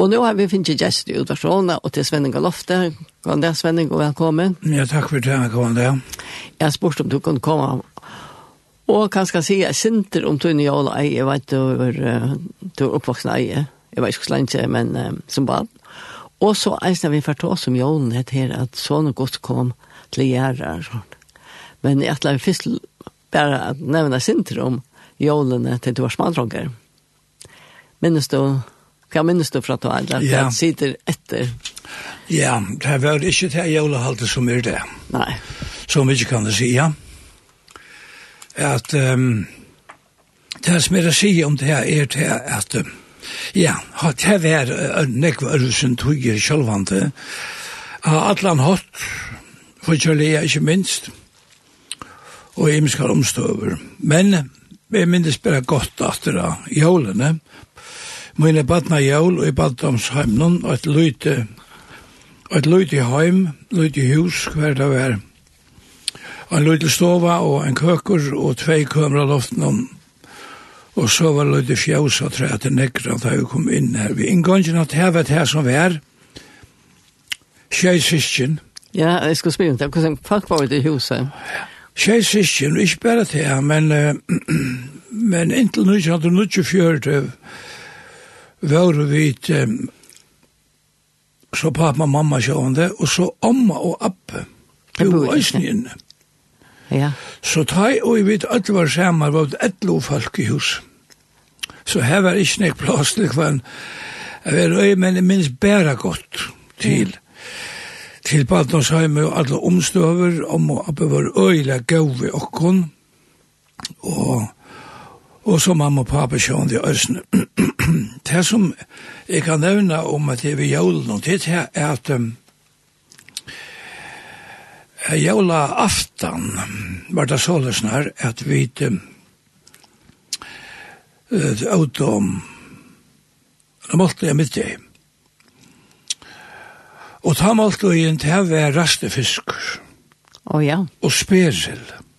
Og nå har vi finnet gjest i från og til Svenning og Lofte. Kan det Svenning og velkommen. Ja, takk for det, jag kom där. Jag har spurt om du kan komma. Och kan si, jeg Sinter om Tunne jag och jag vet du er du uppvuxen i. Jag vet inte länge men som barn. Og så är vi för oss som Jolen heter här att sån gott kom till Gerard. Men jeg tror först bara att nämna Sinter om Jolen til du var smadronger. Minnes du Hva minnes du fra to du? Ja. Det sitter etter. Ja, det var ikke til jævla som er det. Nei. Som ikke kan det si, ja. At um, det som er å si om det her er til at um, ja, det var uh, nekva ørvisen togjer sjølvante. av Atlan hatt, for kjølige ikke minst, og imenskar omstøver. Men jeg minnes bare godt at det er jålene, Mine badna jævl og i baddomsheimnen og et løyte et løyte heim, løyte hus hver det var. Og en løyte stova og en køkker og tvei kømra loften Og så var løyte fjausa tre til nekra da vi kom inn her. Vi inngangen at her vet her som vi er. Tjei. Ja, jeg skal spille det. Hvordan folk var det i huset? Tjei sysken, ikke bare til her, men, men inntil 1924 var vi um, så pappa og mamma sjående, og så omma og appe. Det var eisen inne. Ja. Så tøy og jeg vet alle var sammen, var det et lov folk i hus. Så her var ikke nek plass til kvann. Jeg var øy, men jeg minns bæra godt til mm. til Badnåsheim og alle omstøver, om og appe var øyla gau vi okkon, og og så mamma og pappa sjående i Øsne. det som jeg kan nevne om at det er ved jævlen og det er at um, jævla aftan var det sålesen her at vi um, ut om det måtte jeg midt i. Og ta måtte jeg inn til å være rastefisker. Å oh, ja. Og spesel. Og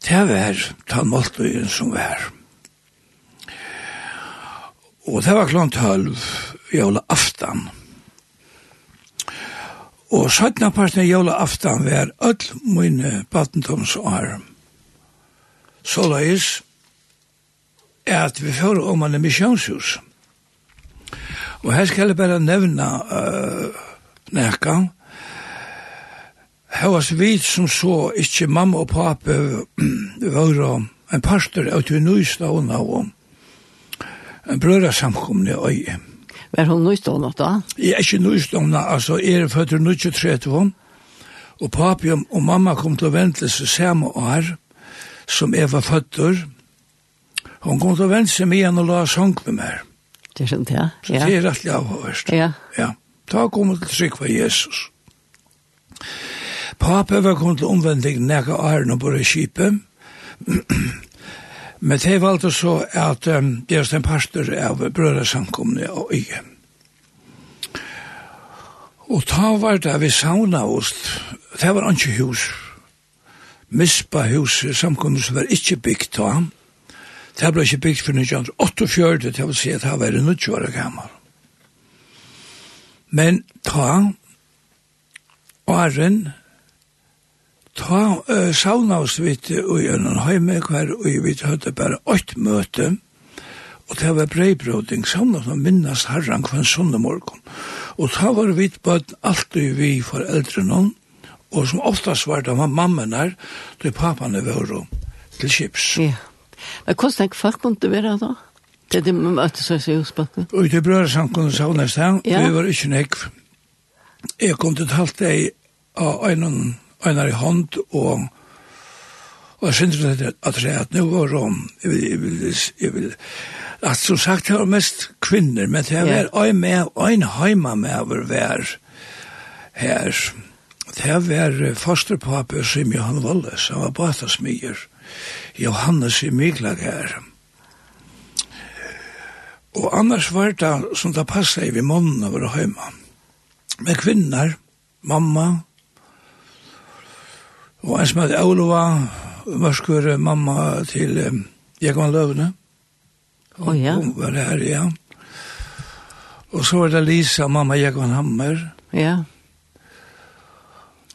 Det var tann måltøyen som var. Og det var klont halv jævla aftan. Og 17. parten jævla aftan var öll mine badentomsår. Så løys at vi får om en misjonshus. Og her skal jeg bare nevna uh, nekka, Havas vi som så ikkje mamma og pape var en pastor av til Nøystavna og en brøra samkomne øye. Var hun nøystående da? Jeg er ikke Nøystavna, altså er født i 1930 og pape og mamma kom til å vente seg samme år som jeg var født Hun kom til å vente seg med igjen og la sang med meg. Det er sant, ja. Så det er rettelig avhørst. Ja. ja. Ta kom til å trykke for Jesus. Ja. Pape var kom til omvending nekka æren og bare kjipe. Men det valgte så at um, det er en pastor av brødresankomne og i. Og ta var det vi sauna oss, det var ikke hus. Mispa hus, samkomne som var ikke bygd ta. Det ble ikke bygd for 1948, det vil si at det var en 90 år gammel. Men ta, åren, ta uh, sauna oss vidt og i en heime hver, og vi hadde bare åtte møte, og det var breibroding, sauna som minnes herran hver sånne morgen. Og ta var vi på alltid vi foreldre noen, og som oftast var det var mammen her, det papane var til kips. Ja. Men hvordan er folk måtte være da? Det er det man møtte seg i husbakken? Og det brød samkommet sauna i sted, vi var ikke nekv. Jeg kom til talt deg av en einar i hånd, og Og jeg synes det at jeg at nå var om, jeg vil, jeg vil, jeg vil, at som sagt, det var mest kvinner, men det var ein med, ein heima med over vær her. Det var fosterpape som Johan Walles, han var batasmyer, Johannes i Miglag her. Og annars var det som det passet i vi månene over heima. med kvinner, mamma, Og en som heter Olova, mørskur mamma til um, Jekvann Løvne. Å oh, ja. Hun var her, ja. Og så var det Lisa, mamma Jekman Hammer. Ja.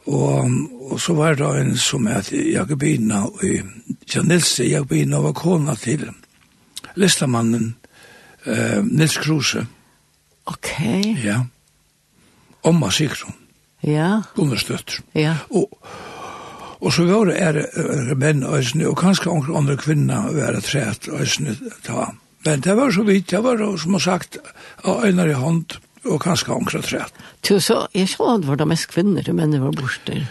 Og, og så var det en som heter Jakobina, og ja, Nilsen Jakobina var kona til listamannen uh, Nils Kruse. Ok. Ja. Omma Sigrun. Ja. Gunnarstøtter. Ja. Og, Og så var det er menn øysene, og kanskje onker andre kvinner var det træt øysene ta. Men det var så vidt, det var som har sagt, av øyner i hånd, og kanskje onker træt. Du så, jeg så han var det mest kvinner, men menn var borte.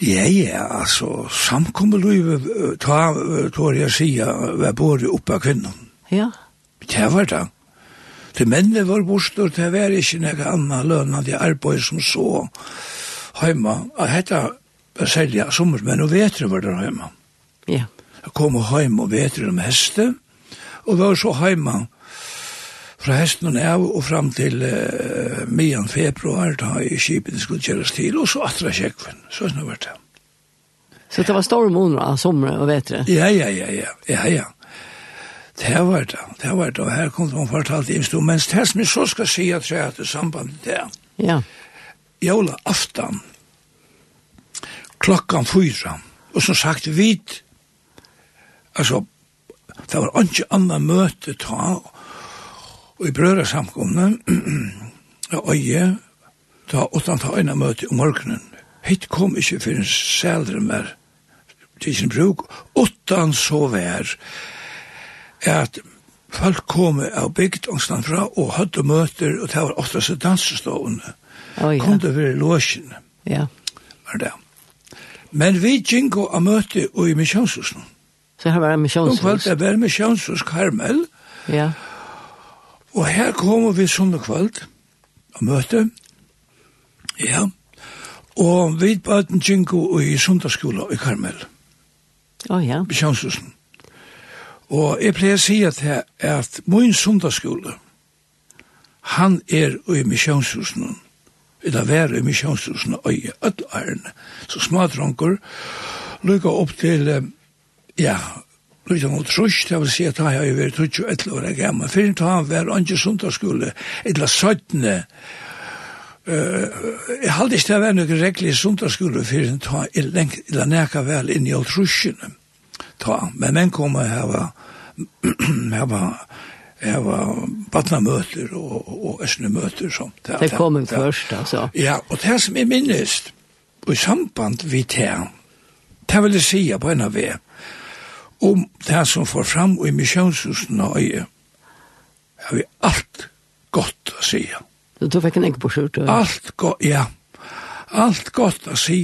Ja, ja, altså, samkommeluive, ta, tår jeg sida, var både oppe av kvinnen. Ja. Det var det. Det mennene var borte, det var ikke noe annet lønende arbeid som så hjemme. Og dette sälja sommersmän och vetre var der hjemme. Ja. Jeg kom hem og vetre om häste og var så hjemme fra hesten og av og fram til uh, mian februar da i skipet skulle kjøres til og så atra kjekven, så snart var det. Så det var store måneder av sommer og vetre? Ja, ja, ja, ja, ja, ja. Det var det, det var det, og her kom det man fortalt i stod, mens det som jeg så skal si at jeg hadde samband med det. Ja. Jola aftan, klokkan fyra. Og som sagt, vi, altså, det var ikke annet møte ta, og i brøra samkomne, og jeg, ta, og ta ene møte om morgenen. Hitt kom ikke for en sældre mer til sin bruk, utan så vær, at folk kom av bygd ångsland fra, og hadde møter, og det var ofte så dansestående. Oh, ja. Kom det for låsjen. Ja. Var det. Men vi gingo a møte og i misjonshusen. Så her var det misjonshus? Om kveld, det var misjonshus Karmel. Ja. Og her kom vi sånne kveld a møte. Ja. Og vi bøten gingo i sundagsskola i Karmel. Å oh, ja. Misjonshusen. Og jeg pleier å si at, her, at min sundagsskola, han er i misjonshusen vil det være i misjonshusen og i ødlærene. Så smadronker lykka opp til, ja, lykka mot trus, det vil si at jeg har vært 21 år gammal. Fyrir til han var andre sundagsskole, eller 17. Jeg halde ikke det var noen regler sundagsskole, fyrir til han er lengt, eller nekka vel inn i trusjene. Ta, men menn kom og hava, hava, Jeg var badnamøter og, og østnemøter. Som, det, det kom en først, altså. Ja, og det som jeg minnes, og i samband vi det, det vil jeg si på en av det, om det som får fram i misjonshusen og øye, har vi alt godt å si. Så Du fikk en egg på skjort? Alt godt, ja. Alt godt å si.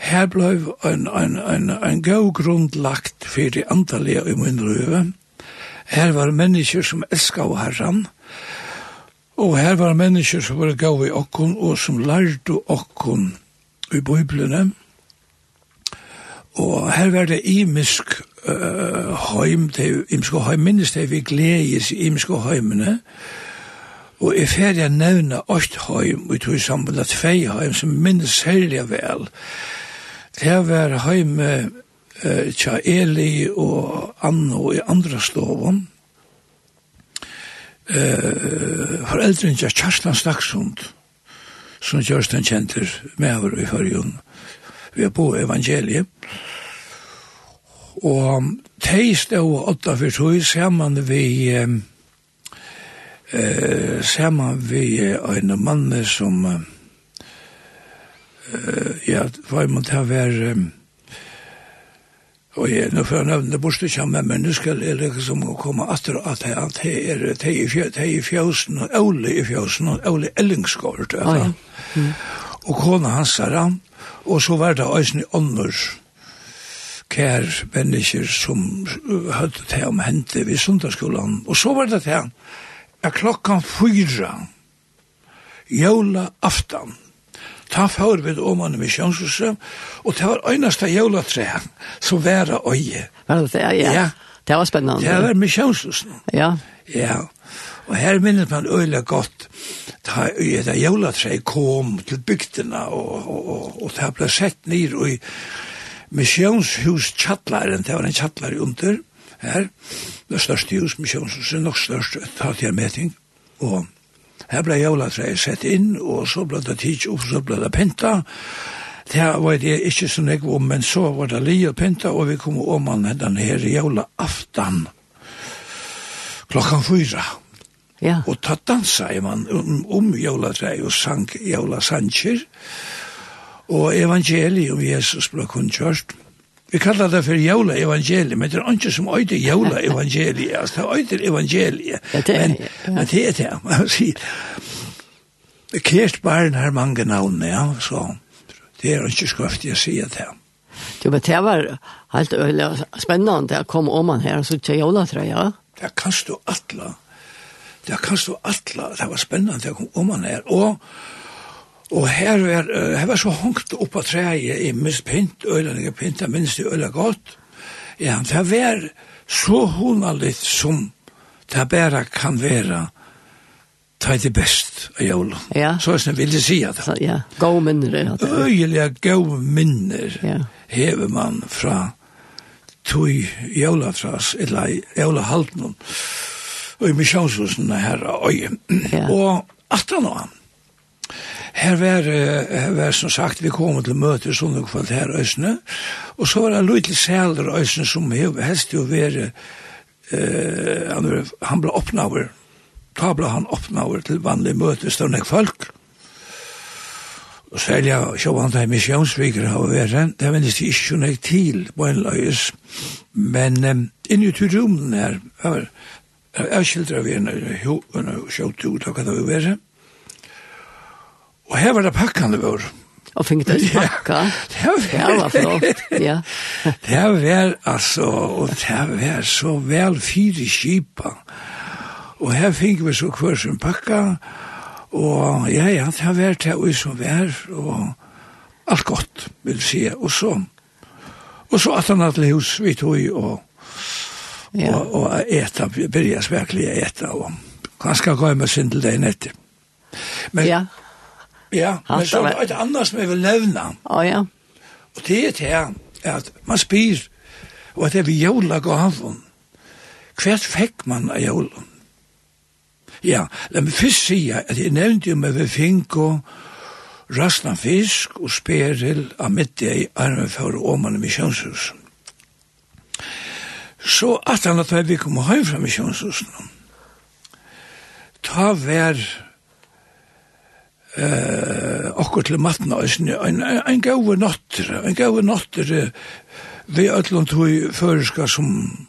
Her ble en, en, en, en god grunn lagt for det antallet i min røve. Her var mennesker som elska av herran, og her var mennesker som var gav i okkon, og som lærte okkon i biblene, og her var det imisk uh, heim, det imisk heim, minnes det vi gledes i imisk heimene, og jeg ferdig ferie nevna åkt heim, og i tog sammen at tvei heim, som minnes særlig vel, det var heim, uh, tja Eli og Anno i andra stoven. Eh, foreldren tja Kjarslan Staksund, som Kjørsten kjenter med over i Førjun, vi er på evangeliet. Og de stod åtta for tog sammen vi eh, sammen vi en mann som eh, ja, var man til å være Og jeg, nå når jeg nevner borste kommer mennesker, er det ikke som å komme atter at det at er det i fjøsen, og Ole i fjøsen, og Ole Ellingsgård, vet du. Og kona hans er han, og så var det også i ånders kær mennesker som hadde det om hente ved sundagsskolen. Og så var det det, at klokkan fyra, jævla aftan, Ta fyrir við oman i misjonshuset, og det var einaste jævla tre, som væra øye. Var det det, ja? Ja. Det var spennende. Det var misjonshuset. Ja. Ja. Og her minnes man øyla godt, ta øye da jævlatræ kom til bygdena, og, og, og, og det ble sett nir i misjonshus tjallaren, det var en chatlar under, her, det største hus, misjonshuset, nok største, ta til meting, og Her ble jævlatreet sett inn, og så ble det tids opp, så ble det penta. Det var det ikke så nek om, men så var det li og penta, og vi kom om man den her jævla aftan klokkan fyra. Ja. Og ta dansa i man om, om jævlatreet og sang jævla sanger, og evangeliet om Jesus ble kun kjørst. Vi kallar det for jævla evangeliet, men det er ikke som øyde jævla evangeliet, altså det er øyde evangeliet, ja, det er, men, ja. men det er det, man sier. Kjært barn har mange navn, ja, så det er ikke skriftig å si det. Jo, men det var helt øyla spennende å komme om han her og ikke jævla, tror jeg. Det kan du atla, det kan du atla, det var spennende å komme om han her, og Og her var, her var så hongt opp av treet i minst pynt, øyne jeg pynt, jeg minst i øyne godt. Ja, det var så honalitt som det bare kan være ta det best av jævla. Ja. Så er det vil jeg si at det. Ja, gå minner. Øyelig gå minner ja. hever man fra tog jævla tras, eller jævla halten, og i misjonshusen her, og, og, og, og, og, og, og, her var, her var som sagt, vi kom til møte sånne kvalt her øsne, og så var det en liten sæler øsne som helst jo være, eh, han, han ble oppnaver, ta ble han oppnaver til vanlig møte stående folk, og særlig av han til misjonsviker har vært det vennes det ikke sånn til på en løyes, men um, inni i rommen her, jeg skildrer vi en sjåvann to, å ta det jo, være, Og her var det pakkene vår. Og fikk det pakka. Det var, det var flott, ja. det var altså, og det var så vel fire kipa. Og her fikk vi så hver som pakka, og ja, ja, det var det vi som var. og alt godt, vil si, og så. Og så at han hadde hus, vi tog, og, ja. og, og eta, byrja å eta, og ganske gøy med sin til deg nettet. Men, ja. Ja, men så er det annars som jeg vil nevne. Å ja. Og det er det at man spyr, og at det er vi jævla gaven. Hvert fikk man av jævla? Ja, la meg først si at jeg nevnte jo med vi og rastan fisk og speril av midt i armen for åman i misjonshusen. Så at han at vi kom hjem fra misjonshusen, ta vær eh okkur til matna ein ein góður náttur ein góður náttur við öllum tøy førska sum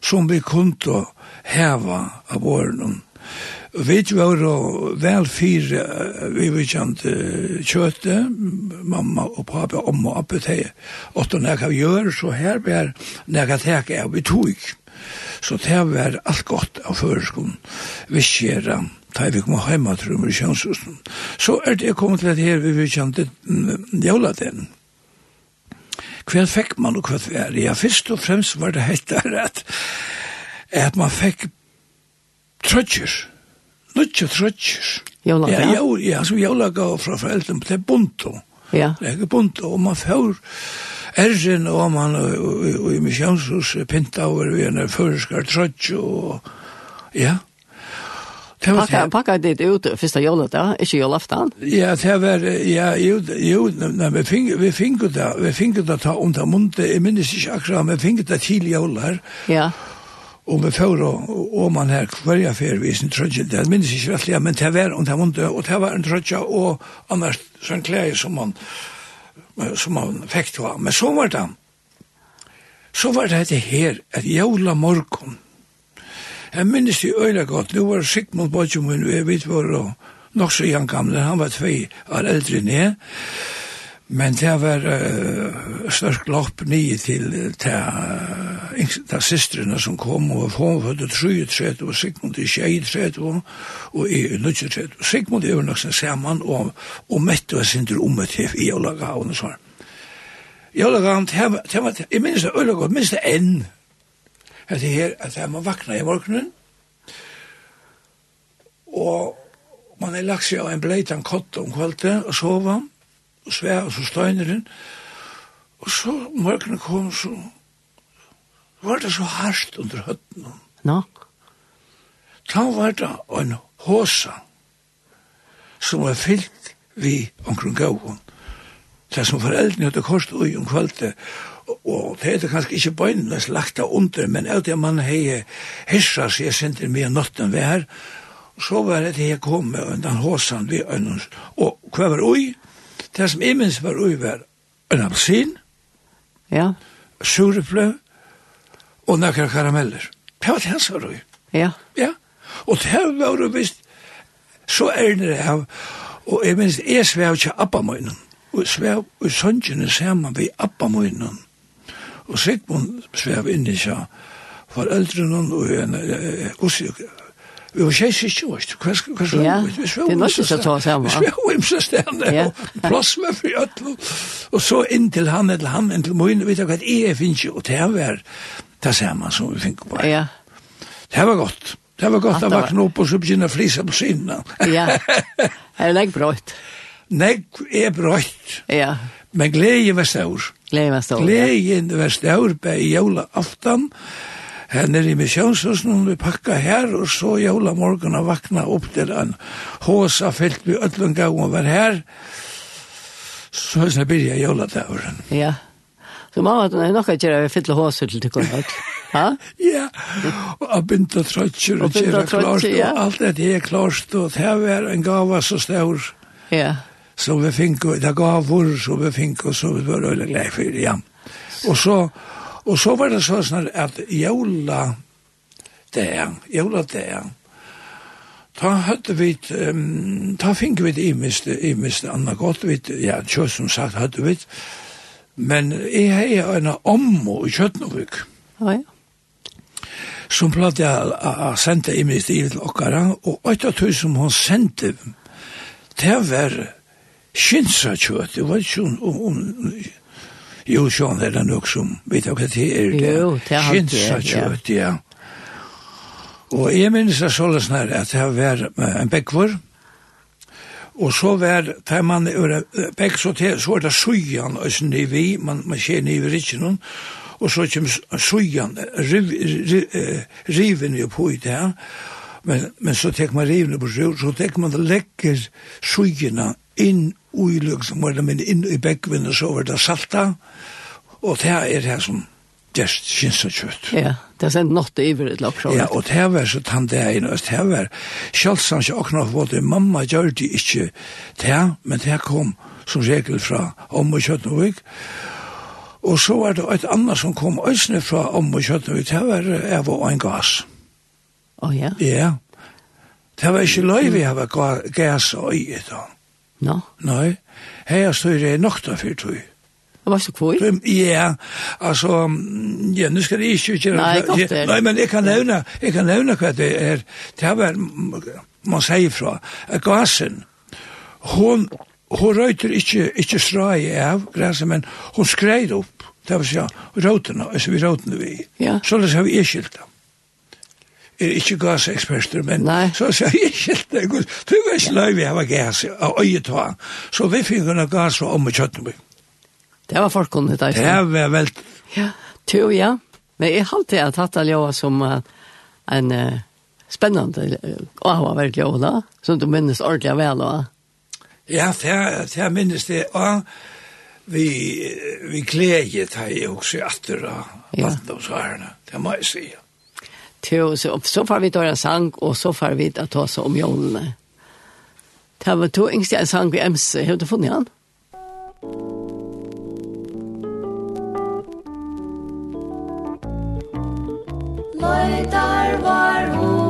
sum við kuntu hava av vornum vi var vel fyr vi var kjent kjøte, mamma og pappa, om og oppe til. Og da jeg gjør så her var når jeg tek av i tog. Så det var alt godt av førskolen. Vi skjer da vi kom hjemme til Missionshusen. Så er det kommet til at her vi vil kjente jævladen. Hva fikk man og hva var det? Ja, først og fremst var det helt der at, at man fikk trøtjer. Nødtje trøtjer. Jævladen? Ja, ja, ja, som gav fra foreldrene, det er bunto. Ja. Det er bunto, og man får ergen og man og i Missionshuset pinta over vi en føreskar trøtje og ja, ja Pakka, pakka dit ut första jolet då, ikke jolaftan? Ja, det var, ja, jo, jo nej, vi fink vi fink det, vi fink det ta under munte, i minns inte akkurat, vi fink det till jolar. Ja. Og vi får og man her kvarja fervisen trødje, det minnes ikke rettelig, men det var under munte, og det var en trødje, og annars sånn klær som man, som man fikk til Men så var det, så var det her, at jola morgon, Jeg minnes det øyne godt. Nå var Sigmund Bodgemun, vi vet var og nok så igjen gamle, han var tvei år eldre enn jeg. Men det var uh, størst lopp nye til ta, ta systrene som kom, og hun var det 33, og Sigmund er 23, og og i nødje tret. Sigmund er jo nok sin saman, og, og Mette sinter sin til ommet i Olaga, og sånn. Jolagant, jeg minnes det øyne godt, minnes det enn, at det her, at jeg må vakna i morgenen, og man er lagt seg av en bleitan kott om kvalitet, og sova, og sve, og så støyner den, og så morgenen kom, så var det så hardt under høtten. Nå? Da var det en håsa, som var fyllt vi omkring gavun, det som foreldrene hadde kost ui om kvalitet, og det er kanskje ikke bøynene lagt av under, men alt det man hei hissa seg sender mye natten vi her, så var det jeg kom med undan håsan vi øynens, og hva var ui? Det som jeg minns var ui var en appelsin, ja. sureflø, og nekker karameller. Det var det som var ui. Ja. Ja, og det var ui visst, så erne av, og jeg minns, jeg svev ikke abba møynen og svev i sønnsjene sammen vi abba møynen Og Sigmund svev inn i seg foreldrene og en gossig. Vi var tjej ikke, vet du, hva skal vi? Ja, det er nok ikke så ta sammen. Vi var imse stedene, og plass med fri øtlo. Og så inn til han, eller han, inn til min, vet du hva, jeg finnes jo, og det er vær, det samme som vi finner på. Ja. Det var godt. Det var godt å vakna opp og så begynne å flise på sinna. Ja, det er legg brøyt. Nei, er brøyt. Ja. Men glede var stor. Glede var stor. Glede var stor på jævla aftan. Her nere i misjonshusen, og vi pakka her, og så jævla morgen og vakna opp til en håsa fyllt vi ødlen gav og var her. Så er det byrja jævla dævren. Ja. Så mamma, det er nok ikke det vi fyller håsa til til kongert. Ja, og a begynte trøtjer trøtje og gjøre klart, og alt det er klart, og det var en gava så stor. Ja så vi fikk, det gav vår, så vi fikk, og så vi var veldig glede for det, ja. Og så, og så var det så sånn at jævla det, jævla det, Ta hadde vi, um, ta fikk vi det imeste, imeste anna godt, vi, ja, kjø som sagt hadde vi, men jeg hei en ommo i Kjøtnovik. Ja, ja som platt jeg å sende i min stil okkara, og 8000 hun sendte, det var skinsa kjøtt, det var ikke om, om, jo, sånn er det nok som, vet du hva det er, det er skinsa kjøtt, ja. Og jeg minnes det så løs nær at det var en bekvor, og så var, det man, er bekk så til, så er det sujan, og sånn i vi, man, man ser i vi ikke noen, og så kom sujan, riven jo på i det, men, men så tek man riven på sjur, så tek man legger sujena inn i liksom, som var det, men inn i begvinn så var det salta, og det er det som gjerst kynsa kjøtt. Ja, det er sendt nått iver et lopp Ja, og det var så tann det er og det var sjaldsans ikke akkurat var det, mamma gjør det ikke det, men det kom som regel fra om og kjøtt og vik, og så var det et annet som kom øsne fra om og kjøtt og vik, det var jeg var en gass. Å oh, ja? Ja, det var ikke løy vi har gass og i et annet. No? Nei, her står det nokta for, tog. jeg. Det var så kvoi? Ja, altså, ja, nu skal jeg ikke gjøre... Nei, godt det. Nei, men jeg kan nevne, jeg kan nevne hva det er. Det er vært, man sier fra, at gasen, hun hon røyter ikke, ikke strai av græset, men hun skreid opp, det vil si, røytene, altså vi røytene vi. Ja. Så det har vi iskilt dem er ikke gaseksperter, men Nei. så sier jeg ikke det, du vet ikke løy vi har gas av øyetva, så vi fikk henne gas fra om og kjøttene. Det var folk kunne det. Det var vel. Ja, to, ja. Men jeg har alltid hatt det lov som uh, en uh, spennende og uh, avhverk lov da, som du minnes ordentlig vel og. Ja, det er minnes det, og vi, vi gledet her også i atter av vattnet og det må jeg si, ja till så, så får vi ta en sang og så får vi ta oss om jolene. Det var to yngste en sang vid MC. Har du funnet han? Løytar var hun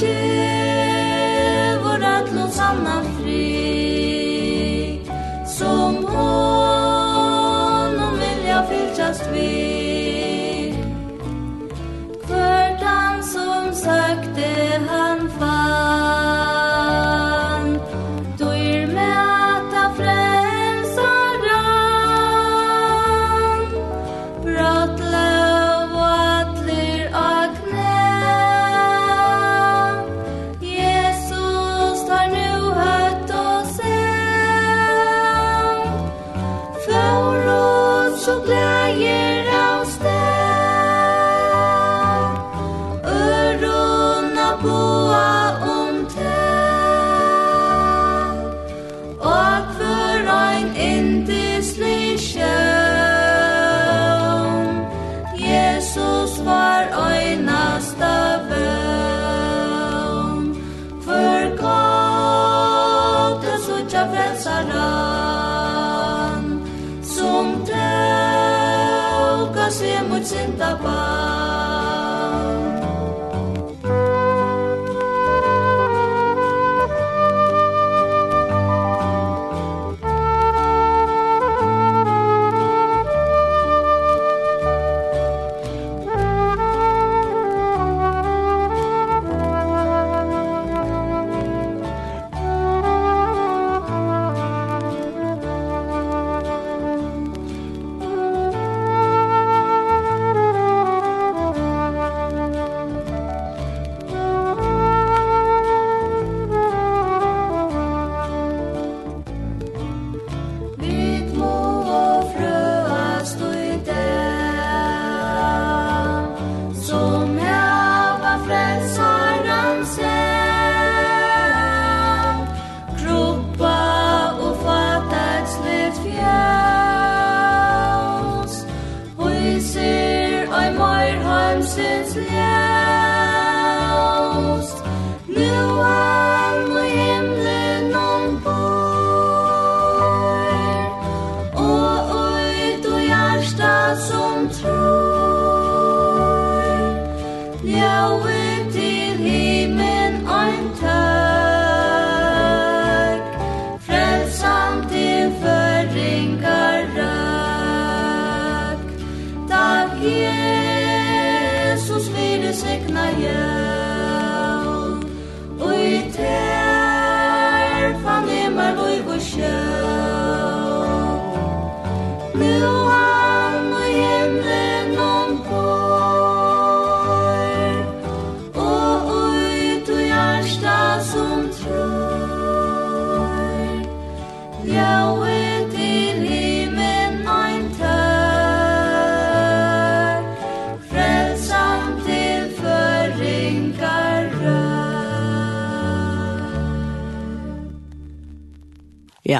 gevur atlo sanna fri Som honom vilja fylkjast vid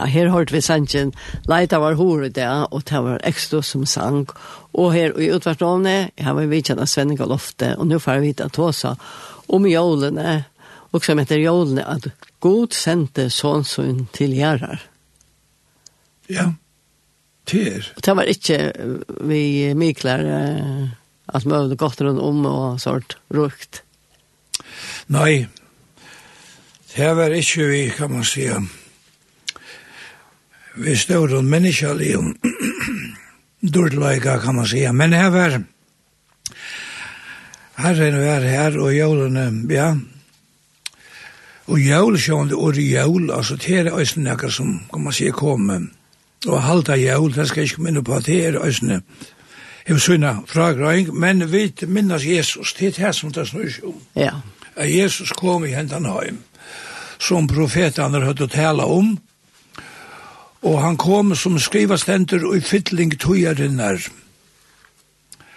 Ja, her hørte vi sangen Leita var hore det, og det var ekstra som sang. Og her i utvartående, jeg har vi kjent av Svenning og Lofte, og nå får jeg vite at også om jolene, og som heter jolene, at God sendte sånnsyn til gjerrar. Ja, det er. Og det var ikke vi mykler at vi hadde gått rundt om og sånt rukt. Nei, det var ikke vi, kan man si, ja vi stod en menneskelig dårdleika, kan man sige. Men her var herren var her, og jævlen, ja, og jævl, sjående det ordet jævl, altså det er øyne som, kan man sige, kom, og halda jævl, det skal jeg ikke minne på, det er øyne, jeg vil synne fragrøyng, men vi minnes Jesus, det er det som det snur om. Ja. At Jesus kom i hendan høym, som profetene hadde tala om, og han kom som skrivastender og i fytling tøyarinnar,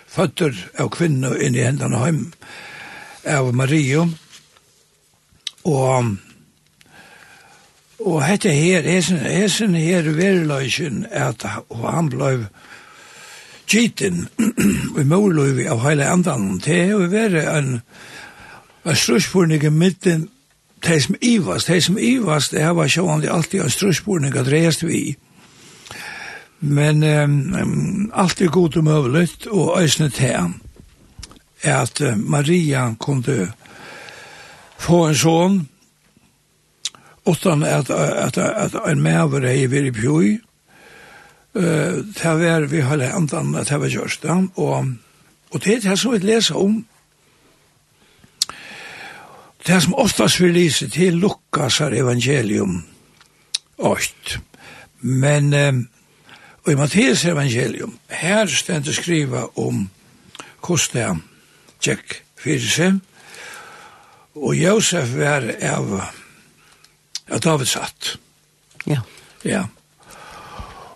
føtter av kvinne inn i hendan heim, av Mario, og og hette her, hesen, hesen her veriløysjen, at og han blei gittin i måløyvi av heile andan, det er jo veri en, en strusspurning i midten de som ivast, de som ivast, det her var sjående alltid en strøsborning at reist vi. Men um, alt er god og møvlet, og øysene til at uh, Maria kunne få en sånn, utan at, at, at, en maver er i veri pjoi, uh, det var vi holde andan at det var kjørst, og, og det er det som vi leser om, Det som oftast vi lyser til Lukas er evangelium 8. Men um, og i Mattias evangelium, her stender skriva om hvordan det tjekk fyrir seg, og Josef var av av David satt. Ja. Ja.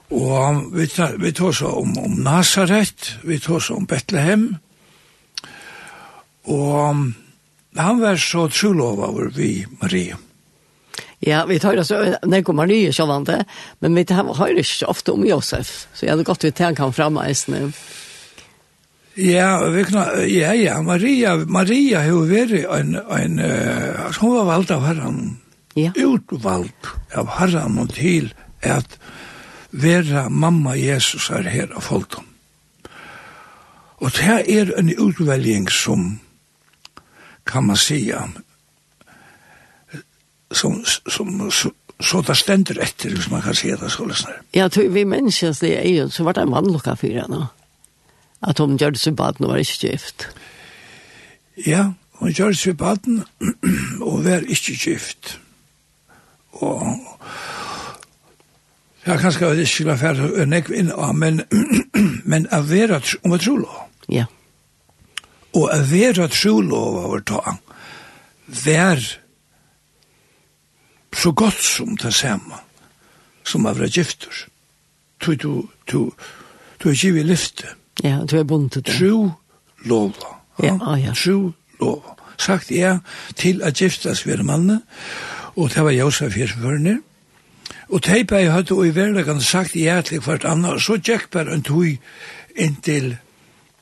Og um, vi, tar, vi tar så om, om Nazaret, vi tar så om Bethlehem, og han var så trolov over vi Marie. Ja, vi tar det så, når kommer nye kjallande, men vi tar høyre ikke ofte om Josef, så jeg hadde godt vi tenker han fremme eisene. Ja, vi kan, ja, ja, Maria, Maria har vært en, en uh, hun var valgt av herren, ja. utvalgt av herren og til at vera mamma Jesus er her av folket. Og det er en utvelging som kan man säga som, som, så så det ständer efter, hvis man kan se det så lyssnar. Ja, vi människans det är ju, så var det en mann lukka fyra nu. Att hon gjorde sig bad og var ikke gift. Ja, hon gjorde sig baden og var ikke gift. Og Ja, kanskje skal ikke være ferdig inn av, men, men av vera, om jeg tror Ja. Og å være trolov over ta, vær så godt som det samme, som å være gifter. Du, du, du, du er ikke i lyfte. Ja, du er bundet det. Tro lova. Ja, ja. ja. Tro lova. Sagt er til at giftes ved mannene, og det var Josef Hirsførner, og teipa jeg hadde og i verlegan sagt ja til hvert annet, så gikk bare en tog inntil,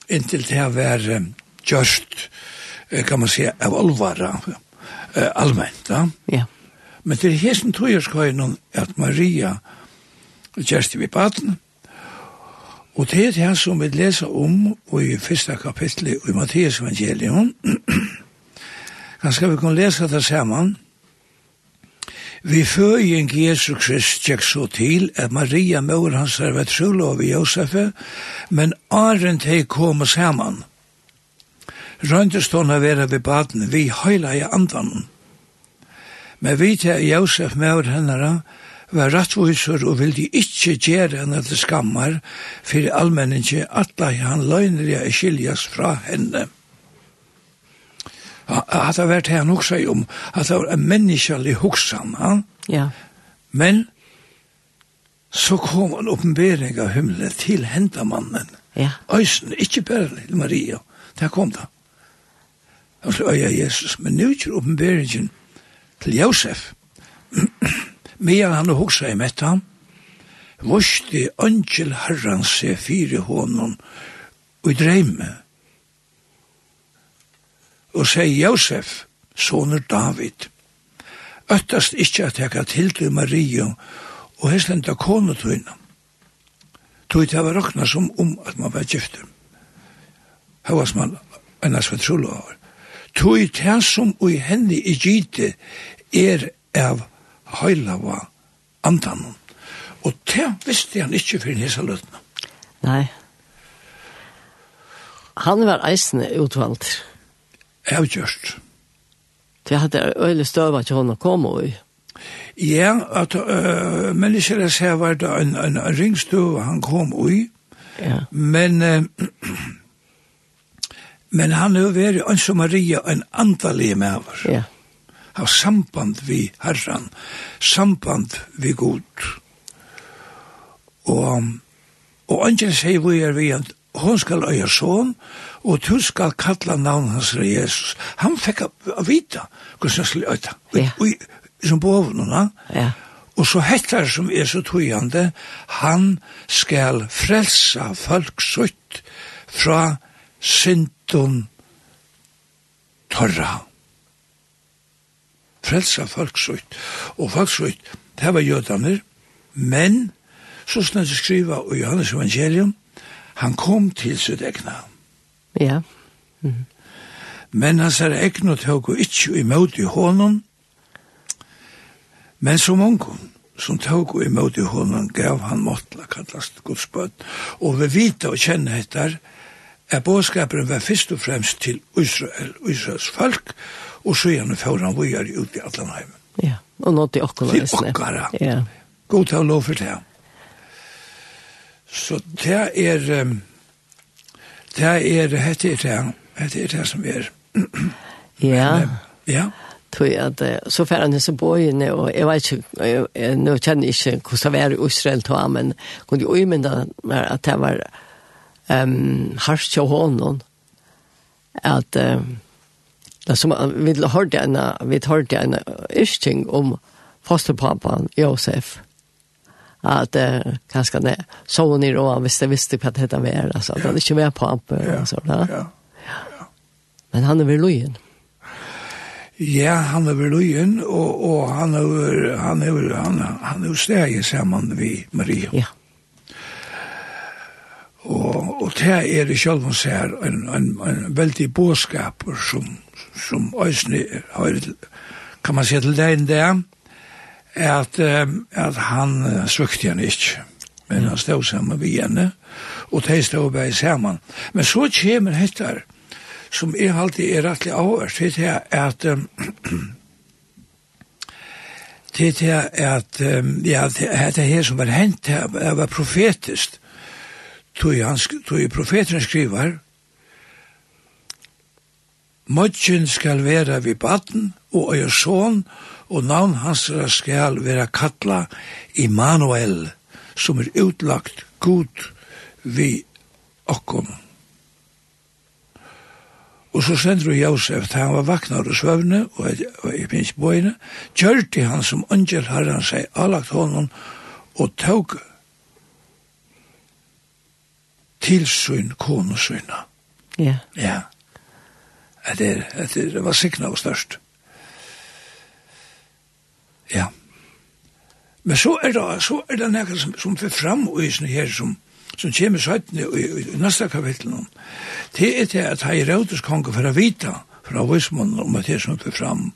inntil det var um, gjørst, kan man säga, av alvara, allmänt. Ja. ja. Men det är hesten tror jag ska att Maria gjørst vi baden, og det er det som vi leser om och i första kapitlet i Matteus evangelium. Kanskje vi kan lese det sammen. Vi føying Jesu Krist tjekk så til at Maria mor hans er ved trulov i Josefe, men arent hei kom sammen røyndest hon å være ved baden, vi høyla i andan. Men vi til Josef med hennara, var rattvoiser og vildi ikkje gjere henne til skammar, fyrir allmenningi atla han løgneriga skiljas fra henne. At det vært her nok seg om, at det var en menneskelig hoksan, ja? Men, så kom en oppenbering av himmelen til hendamannen. Ja. Øysen, ikkje bare til Maria, der kom det og så øya Jesus. Men nu er oppenberingen til Josef. Medan han og hugsa i metta, vosti angel herran se fire honom og i dreime og sier Josef, soner David, øttast ikkje at jeg til til Maria og heslenda konetøyna. Tøy til var råkna som om at man var gifte. Her var man enn as var tog det som og henne i gite er av høylava andanen. Og det visste han ikkje for hese løtna. Nei. Han var eisende utvalgt. Avgjørst. Det hadde øyne støva til henne å komme i. Ja, at uh, mennesker jeg ser var det en, en, en ringstøv han kom ui. Ja. Men uh, Men han har vært en som Maria, en andalig maver. Ja. Har samband vi herran, samband vi god. Og, og angel sier vi er vi at hon skal øye sån, og du skal kalla navn hans Jesus. Han fikk å vita hvordan han skulle øye. Ja. Og, som bovnene. Ja. Og så hettar som er så tøyande, han skal frelsa folk sutt fra synd Åtton torra. Frelsa folksutt. Og folksutt, det var jødaner, men, så snart skriva i Johannes evangelium, han kom til sitt egna. Ja. Mm -hmm. Men han er egna tog og ikkje imot i hånden, men som ungkund som tog og imot i hånden gav han måttla kallast godsbøtt. Og vi vite og kjenne etter, er bådskaperen var først og fremst til Israel, Israels folk, og så gjerne får han vøyere ut i Atlanheim. Ja, og nå til okkara. Til okkara. Ja. God til å lov for det. Så det er, det er, det er det, hette er det som er. ja. Men, ja. Tui at, så fer han disse bøyene, og jeg vet ikke, nå kjenner jeg ikke hvordan det var i Israel, men kunne jo umynda at det var, um, harst av honom at um, som, vi hørte en, vi hørte en ysting om fosterpappan Josef at uh, kanskje det så hun i råd hvis det visste hva det var altså, at han ikke var pappa ja. og sånt, ja. ja. men han er vel lojen Ja, han er vel lojen og, og han er han er han er, han er, han er sammen vi Maria. Ja. Og, og det er det selv om ser en, en, en veldig bådskap som, som Øysni har, kan man si til deg enn det, at, at han svøkte henne ikke, men han stod sammen ved henne, og de stod bare sammen. Men så kommer dette, som er alltid er rettelig avhørt, det er at um, det er at um, ja, det er det her som var hent, det var profetisk, tog han, tog profeten skriver, Møtjen skal være vid baden, og øyer son, og navn hans skal være kattla Immanuel, som er utlagt god vi okkom. Og så sender Josef, han var vaknar og svøvne, og jeg minns bøyne, kjørte han som angel herren seg alagt honom, og tog til sin kone sina. Ja. Ja. At det, at det var sikna og størst. Ja. Men så er det, så er det nekka som, som fyrir fram og isne her som, som kommer søytene i, i, i neste kapitlen. Det er det at hei rautus konge for å vite fra Vismunnen om at det er som fyrir fram.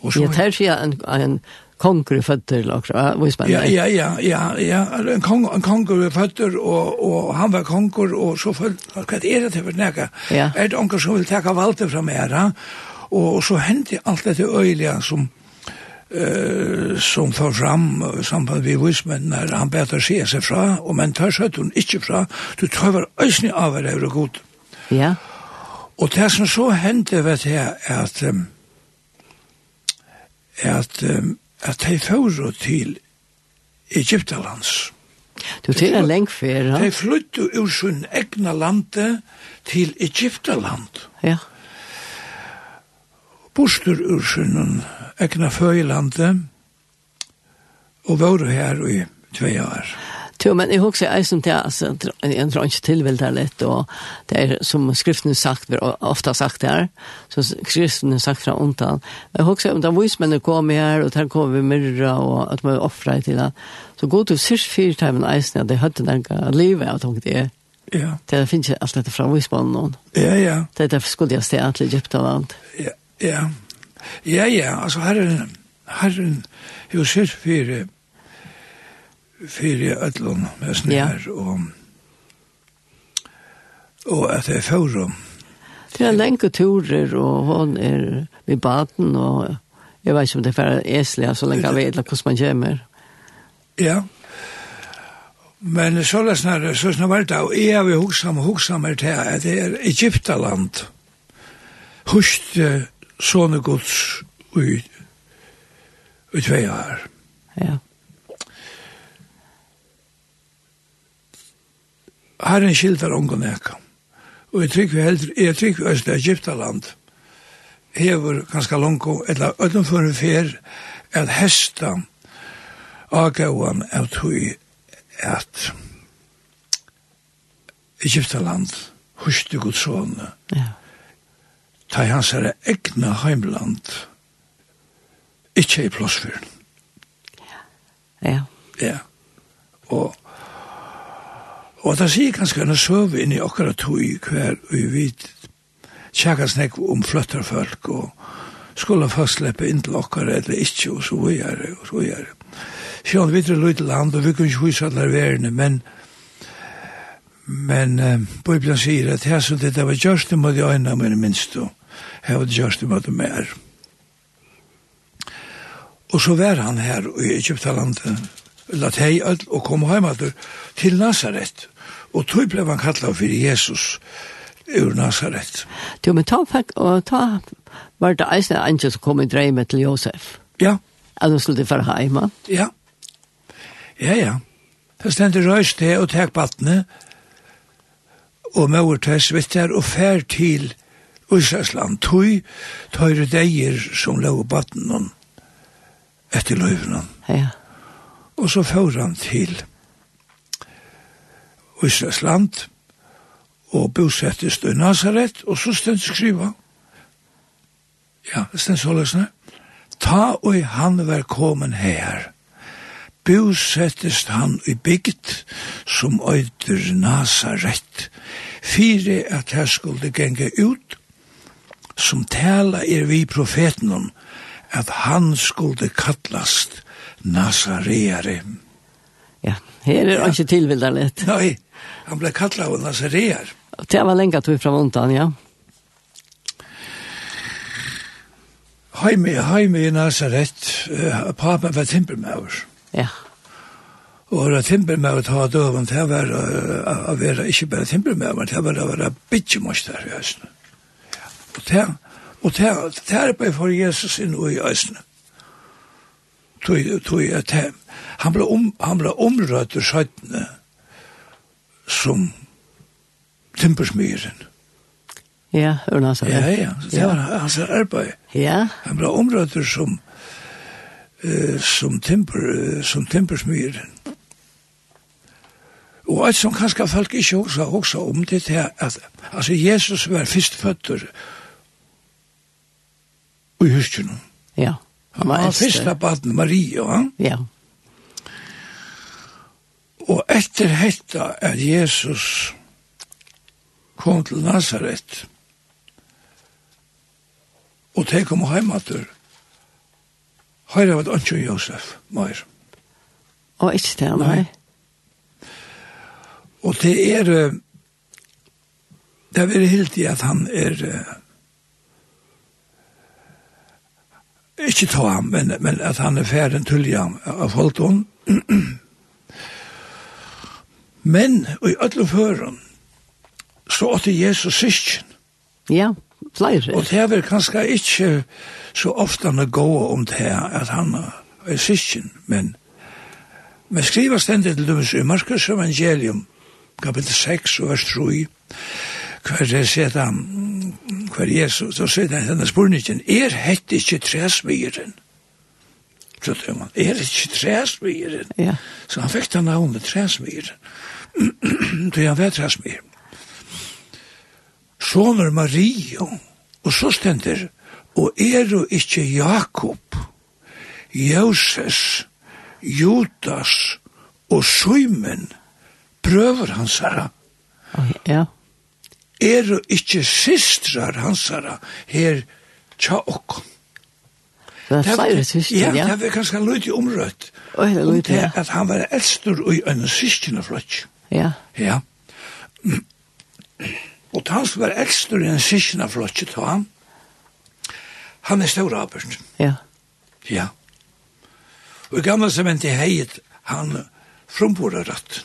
Og så, ja, det er en, en, konger fötter också vad spännande. Ja ja ja ja ja en kong en konger i føtter, og, og han var konger og så følte, hva er det til for nega? Ja. Er det onker som vill ta valde från era Og så hendte alt dette øyelige som uh, som för fram samband vi vis men han bättre se seg fra og men tar seg hun ikke fra du tar väl ösni av det är gott. Ja. Og det som så hendte, vet jag er at um, at de fører til Egyptalands. Du til en lengfer, ja? De flyttu ur sin egna lande til Egyptaland. Ja. Bostur ur sin egna føylande og var her i tvei år. Ja Jo, men jeg husker jeg som det, altså, jeg tror ikke tilvilt det litt, og det er som skriften er sagt, ofte sagt her, så skriften er sagt fra ontan. Jeg husker om det var vismennene kom her, og der kom vi myrra, og at man offra til det. Så god til sørst fire timen eisen, at det hadde noe livet, jeg tok det. Ja. Det finnes ikke alt dette fra Wisbon någon. Ja, ja. Det er derfor skulle jeg säga til Egypten var allt. Ja, ja. Ja, ja. altså herren, herren, jo här fire en, fyrir ætlun mest ja. her, og, og at det er fórum. Det er lenge turer, og hon er ved baden, og jeg vet ikke om det er færre æsliga, så lenge jeg vet hvordan man kommer. Ja, men så er det snarere, så er det og jeg vil huske om, huske om det her, at det er Egyptaland, Hust sånne gods ut, ut veier. Ja. herren skildar ongon eka. Og jeg trykker heldur, jeg trykker Østla Egyptaland, hever ganske langt, eller utenfor fer, at hesta agauan av tui at Egyptaland huste husti sånne. Ja. Ta i hans herre egna heimland, ikkje i plåsfyren. Ja. Ja. Ja. Og Og det sier kanskje en søve inn i okkara tog hver vi vet tjekka snakk om fløtterfolk og skulle først slippe inn til akkurat eller ikke og så videre og så videre. Sjån, vi det løyde land og vi kunne ikke huske alle verene, men men uh, Bibelen sier at her som dette var gjørst det måtte øyne mine minst og her var det gjørst det måtte mer. Og så var han her i Egyptalandet, la teg og kom heimater til Nazaret. Og tog ble han kallet for Jesus ur Nazaret. Du, men ta, og ta var det eisen angel som kom i dreimet til Josef. Ja. At han skulle for heima. Ja. Ja, ja. Det stendte røys det og tek battene, og mauer til svitter, og fær til Israelsland, tøy, tøyre deier som lå battene etter løyvene. Ja. Og så får han til Israelsland Israels land, og bosettes i Nazaret, og så stendt skriva, ja, stendt sålesne, ta og han var kommet her, bosettes han i bygd som øyder Nazaret, fire at her skulle genge ut, som tala er vi profeten om, at han skulle kallast Nazareare. Ja, her er ja. ikke tilvildarlet. Nei, Han ble kallet av Nazareer. Det var lenge at fra vondan, ja. Heime, heime i Nazaret, uh, papen var timpermauer. Ja. Og det timpermauer ta døven det var uh, å være ikke bare timpermauer, det var å være bitjemoster i høsten. Og det, og det, det er bare for Jesus inn i høsten. Tog, tog, tog, han ble, om, han ble omrødt i skjøttene som timpersmyren. Ja, Ørna sa det. Ja, ja, det var hans arbeid. Ja. Han ble områder som, uh, som, timper, uh, som timpersmyren. Og alt som kanskje folk ikke også, også om det til at altså Jesus var førstføtter i huskjønnen. Ja. Han var, han var første baden Maria. Ja. ja. Og etter hetta er Jesus kom til Nazaret og te kom heimater Høyre var det ikke Josef, Meier. Og ikke det, nei. Og det er det er helt i at han er ikke ta ham, men, men at han er ferdig til ham av Holton Men, i alle føren, så åtte Jesus syskjen. Ja, flere. Og det er vel kanskje ikke så ofte han er gået om det her, at han er syskjen, men men skriver stendig til dømes i Markus evangelium, kapitel 6, vers 3, hver det sier han, hver Jesus, så sier han denne spurningen, er hette ikke træsmyren? Så tror man, er ikke træsmyren? Ja. Så han fikk den navnet træsmyren. Ja til han vet hans mer. Soner Mario, og så stender, og er du ikke Jakob, Joses, Judas og Simon, prøver hans herre. Ja. Er du ikke systrar hans herre, her tja okkon. Det var flere syster, ja. Ja, det var ganske løyt i omrøtt. Oi, det løyt, ja. At han var eldstor og i en syskene flott. Ja. Ja. Og han som var ekstra i en sysina flotje han, han er stor arbeid. Ja. Ja. Og gamle som en til heit, han frumborer ratt.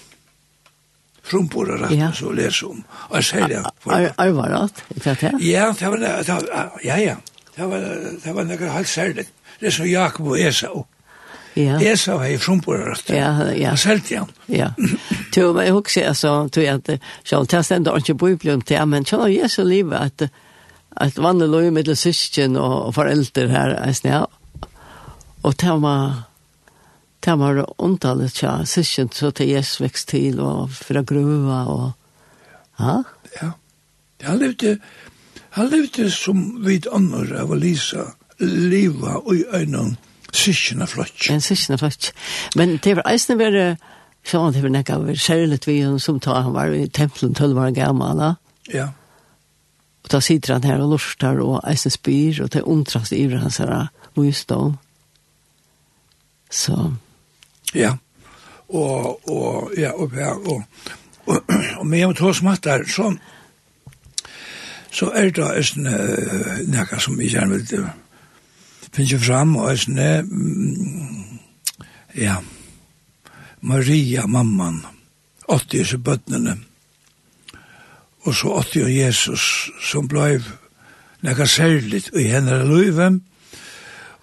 Frumborer ratt, ja. så leser om. Og særlig han. Ikke det? Ja, det var, ja, ja. Det var, det Ja, det var, det var, det var, det det det var, det var, det Esau. det Ja. Jeg ju hei frumborrest. Ja, ja. Og selv ja. Ja. Tu, men jeg husker, altså, tu, at, sjål, det stender ikke bøyblen til, men sjål, jeg så livet at, at vannet lå jo middel syskjen og foreldre her, jeg sned, og det var, det var ondallet, ja, så til Jesus vekst til, og fra gruva og, ja. Ja. Han levde, han levde som vid andre av Lisa, liva og i øynene, Sikkene flott. En sikkene flott. Men det var eisne være, sånn det var nekka over særligt vi, som ta han var i tempelen, tølv var gammel, da. Ja. Og da sitter han her og lortar, og eisen spyr, og det undrast i hans her visdom. Så. Ja. Og, og, ja, og, ja, og, og, og med å ta smattar, så, så er det eisne nekka som vi gjerne vil, finner fram og sånne, ja, Maria, mamman, 80 så bøttene, og så 80 og Jesus, som blei nekka særligt i henne løyve,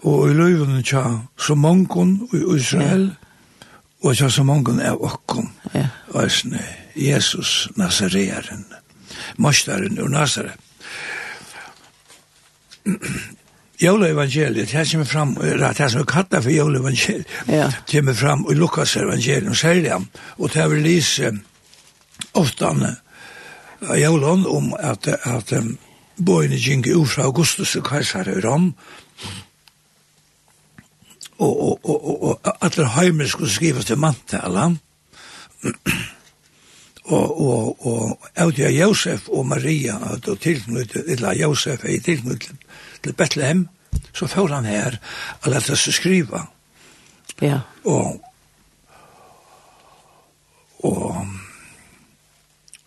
og i løyven tja så mongon i Israel, og tja så mongon er okkom, ja. og sånne, Jesus Nazarearen, Mostaren ur Nazaret. Jólaevangeliet, her kommer fram, det som er kattet for Jólaevangeliet, ja. kommer fram i Lukas evangeliet, og sier det, og det er vel lise oftane av Jólon om at, at um, bøyene gikk ut fra Augustus og Kaisar i Rom, og, og, og, og, og alle heimer skulle skrives til mantala, og og og Audia Josef og Maria at og tilknyttet, eller Josef er tilknyttet, til Bethlehem, så får han her å lærte seg skrive. Ja. Og, og,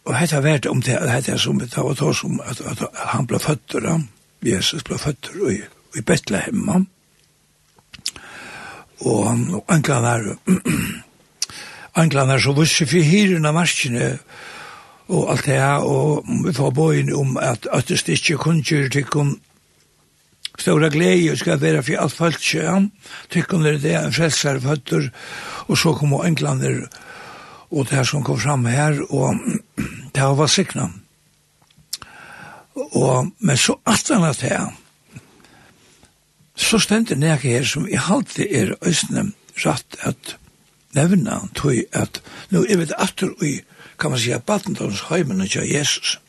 og hette vært om det, hette som det var då som at, at han ble født da. Jesus ble føtter i, i Bethlehem, da. Og han, og anklan er, anklan er så visse for hyren av marskene, og alt det her, og vi får bøyen om at, at det ikke kunne gjøre til kun stora glädje ska vara för allt folk kön tycker det det är en frälsare fötter och så kommer englander och det här som kom fram här och det här var sickna och men så att han att här så ständer det her som i halte er östnem rätt att nevna tog att nu er vi efter i kan man säga battendons heimen av Jesus.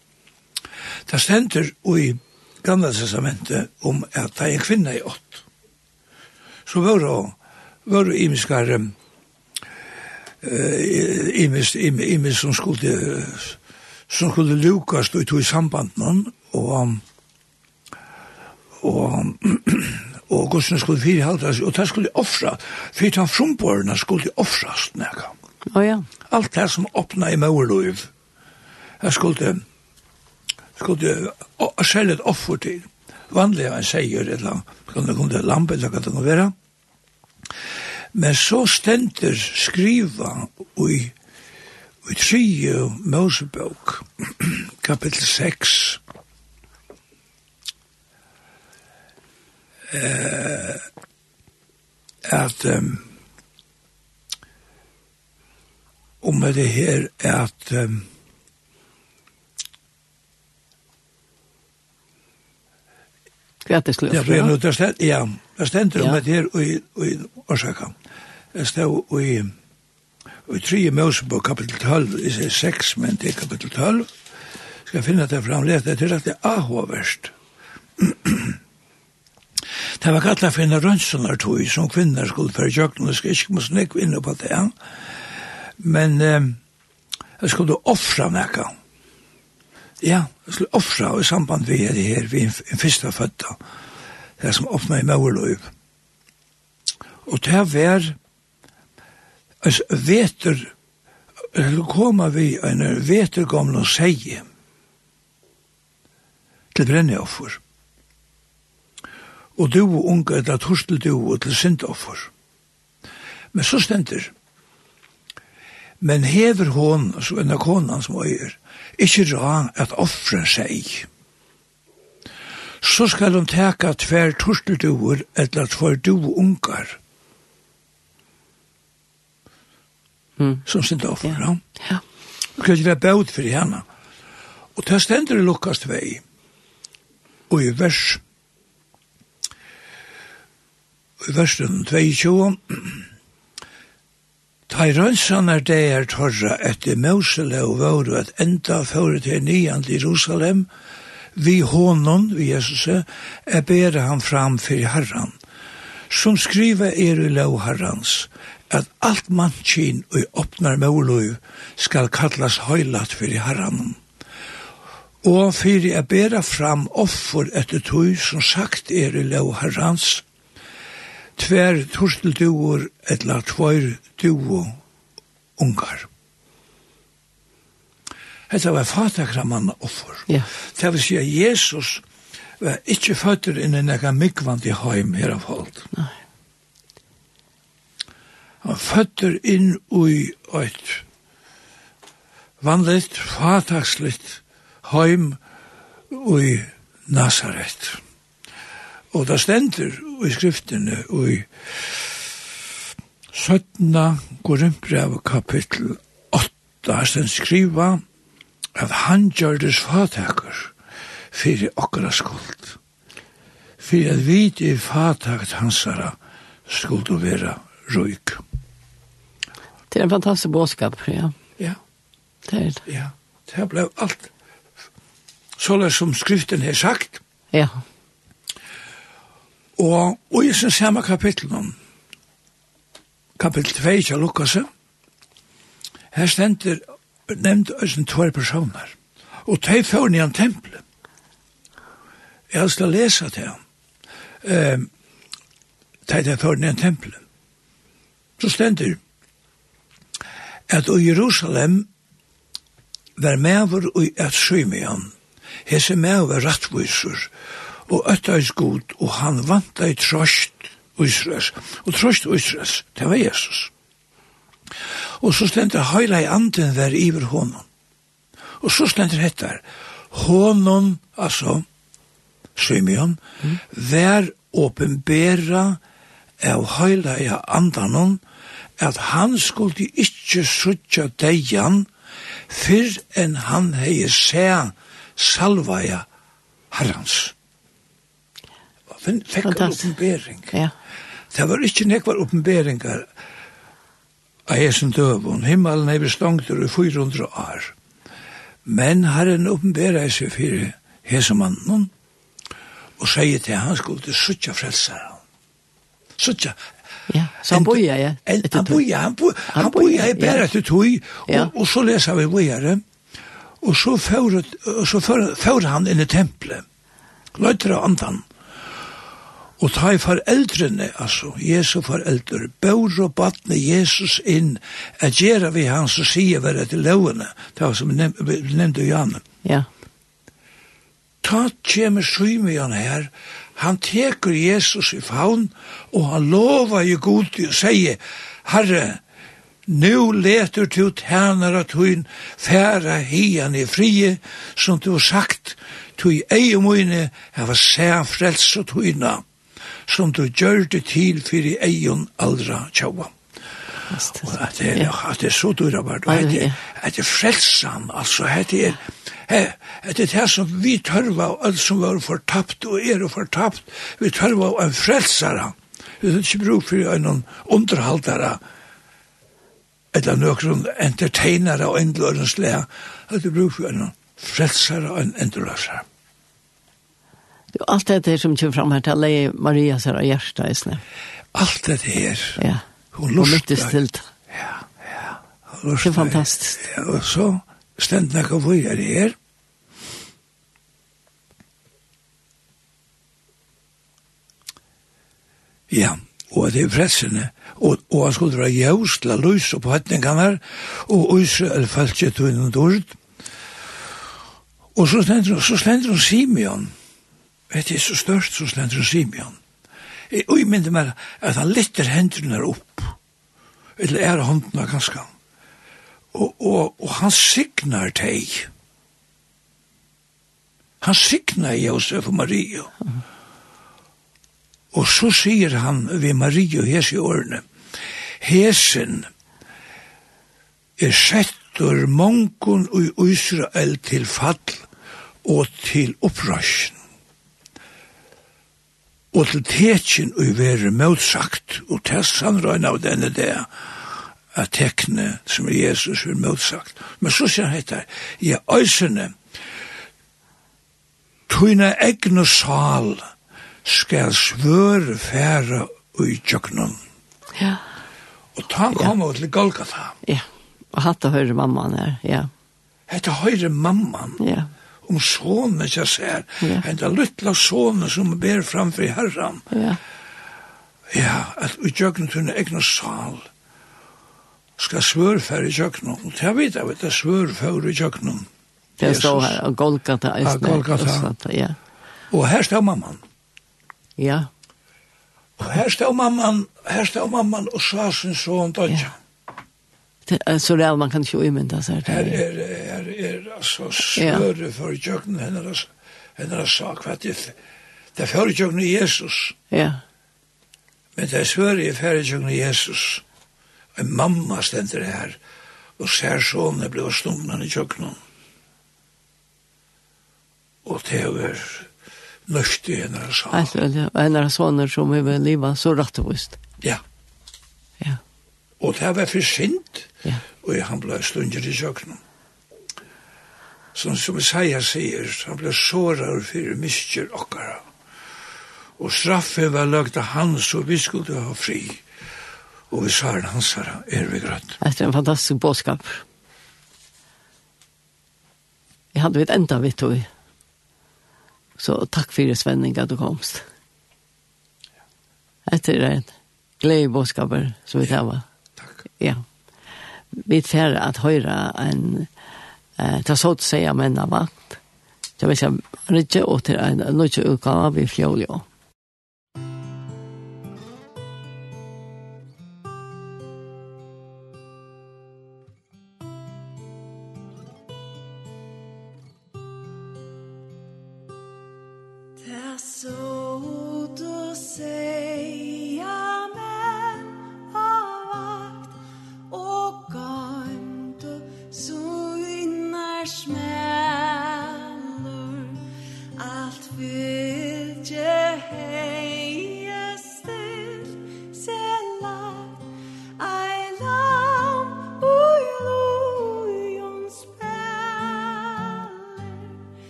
Det ständer i gamla testamentet om at det er en kvinne i ått. Så var det, var det imiskar, uh, imis, imis, imis som skulle, som skulle lukas og tog i sambanden, og, og, og gossen skulle firhaltas, og det skulle offra, for han frumborna skulle offrast nekka. Oh, ja. Alt det som åpna i maurluiv, det skulle, skulle selge et offer til. Vanlig var en seier, eller kan det kunne lampe, eller kan det kunne være. Men så stender skriva i, i tre Mosebok, kapittel 6, eh, at um, om det her at um, Hva er det skulle? Ja, det stend, ja, det stender om det her i årsaken. Det stod i, i tre Mosebok kapitel 12, i 6 men det er kapitel 12, skal jeg finne at jeg det er at det er ahoverst. Det var kallt for en rønsenartøy som kvinner skulle føre kjøkken, og skal ikke måske nekvinne på det. Men eh, jeg skulle offra nekka. Ja, jeg skulle offra i samband vi er her, vi er en fyrsta fødda, det som åpna i Mauerløyv. Og det var altså, veter, det skulle koma vi en veter gamla og seie til brenneoffer. Og du og unge, da torstel du og til syndoffer. Men så stender, men hever hon, så en av konan som øyer, ikkje ra at offre seg. Så skal hun teka tver tortelduer eller tver duungar. Mm. Som sin offer, ja. ja. Du kan gjøre bød for henne. Og det stender i Lukas 2, og i vers, i versen 22, Ta i rønnsanar det er torra etter Mosele og våru at enda fyrir til nian til Jerusalem, vi honon, vi Jesus, er bera han fram fyrir herran, som skriva er i lov herrans, at alt mannskin og åpnar måløy skal kallas høylat fyrir herran. Og fyrir er bera fram offer etter tog som sagt er i lov herrans, tver torstelduor etla tvoir duo ungar. Hetta var fatakramanna offer. Ja. Det vil si at Jesus var ikkje føtter inn i nekka mikvand i heim her av hold. Nei. Han føtter inn ui eit vanligt, fataksligt heim ui Nazaret. Nazaret. Og det stender i skriftene i 17. Korinthbrev kapittel 8, der stend skriva at han gjør det svataker fyrir okkara skuld. Fyrir at vi i fatakt hansara skuld å vera røyk. Det er en fantastisk bådskap, ja. Ja. Det er det. Ja, det ble alt så som skriften har sagt. Ja Og, og i sin samme kapitlen, kapittel 2 av Lukas, her stender nevnt eisen tvær personer, og de får ni en tempelet. Jeg skal lese til ham. Um, de de får ni en tempelet. Så stender at i Jerusalem var mever og et symian, hese mever rattviser, og øttais god, og han vant ei trost Israels, og trost Israels, det var Jesus. Og så stendte heila i anden vær iver honom. Og så stendte hettar, honom, altså, Simeon, mm. vær åpenbæra av heila i andanon, at han skulle ikkje suttja deian, fyrr enn han hei sæ salvaja herrans fikk en oppenbering. Ja. Det var ikke nekvar oppenberingar av hesen døvun. Himmelen er beslangt i 400 år. Men herren oppenberer seg for hesemannen og sier til han skulle til suttja frelser han. Suttja. Ja, så han boja, ja. En, han boja, han boja, han boja i bæra til tog, og, og så leser vi bojare, og så får, og så fører får han inn i tempelet, løyter av andan, Og ta i foreldrene, altså, Jesu foreldre, bør og batne Jesus inn, at gjøre vi hans og sier være til lovene, det var som nevnte Janne. Ja. Ta kjemme symian her, han teker Jesus i faun, og han lova i god til å sige, Herre, nu leter du tænare at hun færa hian i frie, som du har sagt, tu i eie møyne, jeg var sæ frelst og tøyna som du gjør det til for i egen aldra tjaua. Og at det, ja. at det er så dyra bare, og at det, at det frelsan, altså, at det er, at det er som vi tørva, og alt som var fortapt og er fortapt, vi tørva av en frelsara. Vi har ikke bruk for en underhaldare, eller nøkron entertainere og endlørenslega, at vi bruk for en frelsara og en endløsere. Det allt det där som kommer fram här till Maria så här hjärta i snä. Allt det där. Ja. Hon lustar. Hon Ja, ja. Hon lustar. Det är fantastiskt. Ja, och så ständ när jag var här. Ja, og det er pressene, og, og han skulle dra jævst til å løse på høtningene, og Israel falt ikke til noen dårlig. Og så slender, så slender Simeon, vet det så størst som slenderen Simeon. Og jeg minner meg at han litter hendene opp, eller er håndene ganske. Og, og, og han signar deg. Han signar Josef og Maria. Mm. Og så sier han ved Maria og i årene, Hesen er settur mongon og Israel til fall og til opprasjon og til tekin og være motsagt, og til sannrøyna av denne det, at tekne som er Jesus er motsagt. Men så sier han hette, ja, øysene, tøyne egne sal skal svøre færa ui tjøknum. Ja. Og ta han kom ja. til Golgata. Ja, og hatt og høyre mamman her, ja. Hette høyre mamman? Ja om sonen jeg ser, ja. En det lytla sonen som ber framfor herran. Ja. Ja, at vi i til en egen sal skal svørfære i jøkken. jeg vet jeg, det er svørfære i jøkken. Det står her, og Golgata. Ja, Golgata. Ja. Og her står mamman. Ja. Og her står mamman, her står mamman og sa sin son, Dodja. Ja så det man kan ju imenta så här. Här är här är alltså större för jöknen hennes hennes sak vad det det för jöknen Jesus. Ja. Men det är svårare för jöknen Jesus. En mamma ständer här og ser sånne blir stumnan i jöknen. Og det er nøst i hennes sak. Alltså, hennes sånne som är livet så rättvist. Ja. Ja. Og det var for sint. Ja. Og han ble slunger i kjøkkenen. Som, som Isaiah sier, han ble såret for misker okkara. Og straffen var lagt av han, så vi skulle ha fri. Og vi sa han hans herre, er vi grønt. Det er en fantastisk bådskap. Jeg hadde vidt enda vidt og Så takk for det, Svenning, at du komst. Etter det, glede i bådskaper som vi tar. Ja, takk. Ja vi fer at høyra en eh ta så att menn av vakt. Jag vill säga og til en nöje utgåva vi fjoljo.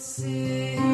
see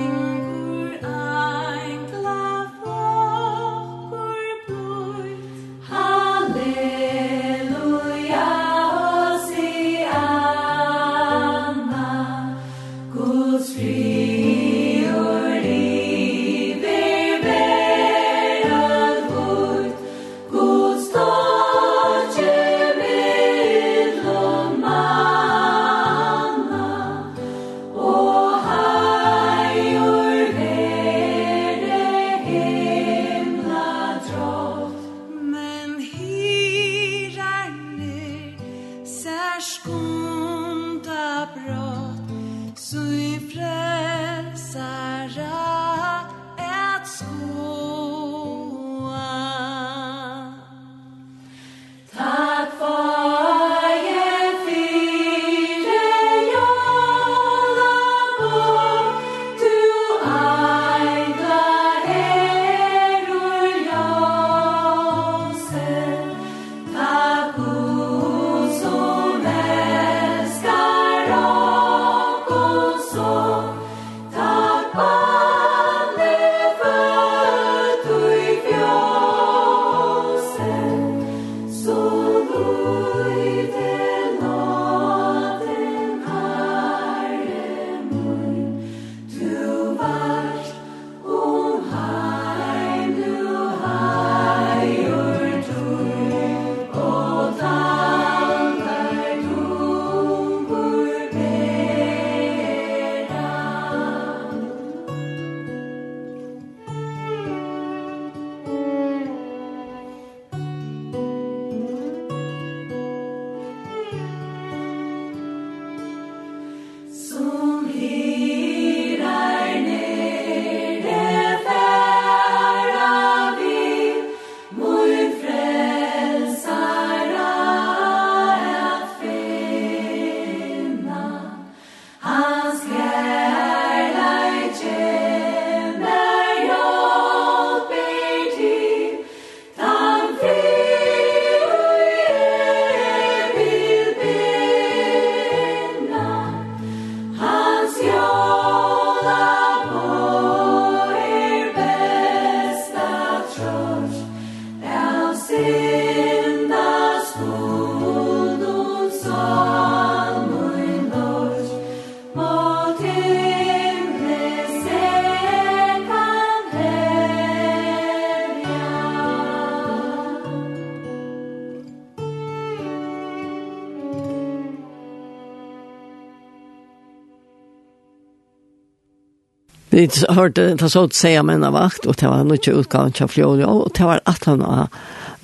Vi hørte det så å si om en av vakt og det var mycket utgång til fjord, og det var at han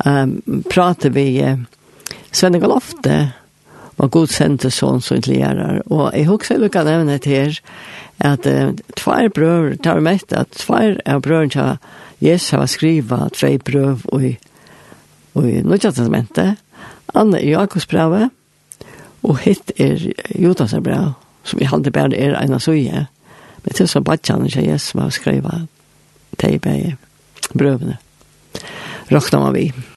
um, pratade vi uh, Svenne Galofte var god sendte sån som ikke lærer. Og jeg husker jeg lukket nevne til her, at uh, två bröder tar med at två av brøveren til Jesus har skrivet tre brøv och i och i Nya testamentet Anna i Jakobs brev og hitt er Judas brev som vi hade bara är ena suje Jeg tror så badjan ikke jeg som har skrivet det i brøvene. Råkna var vi.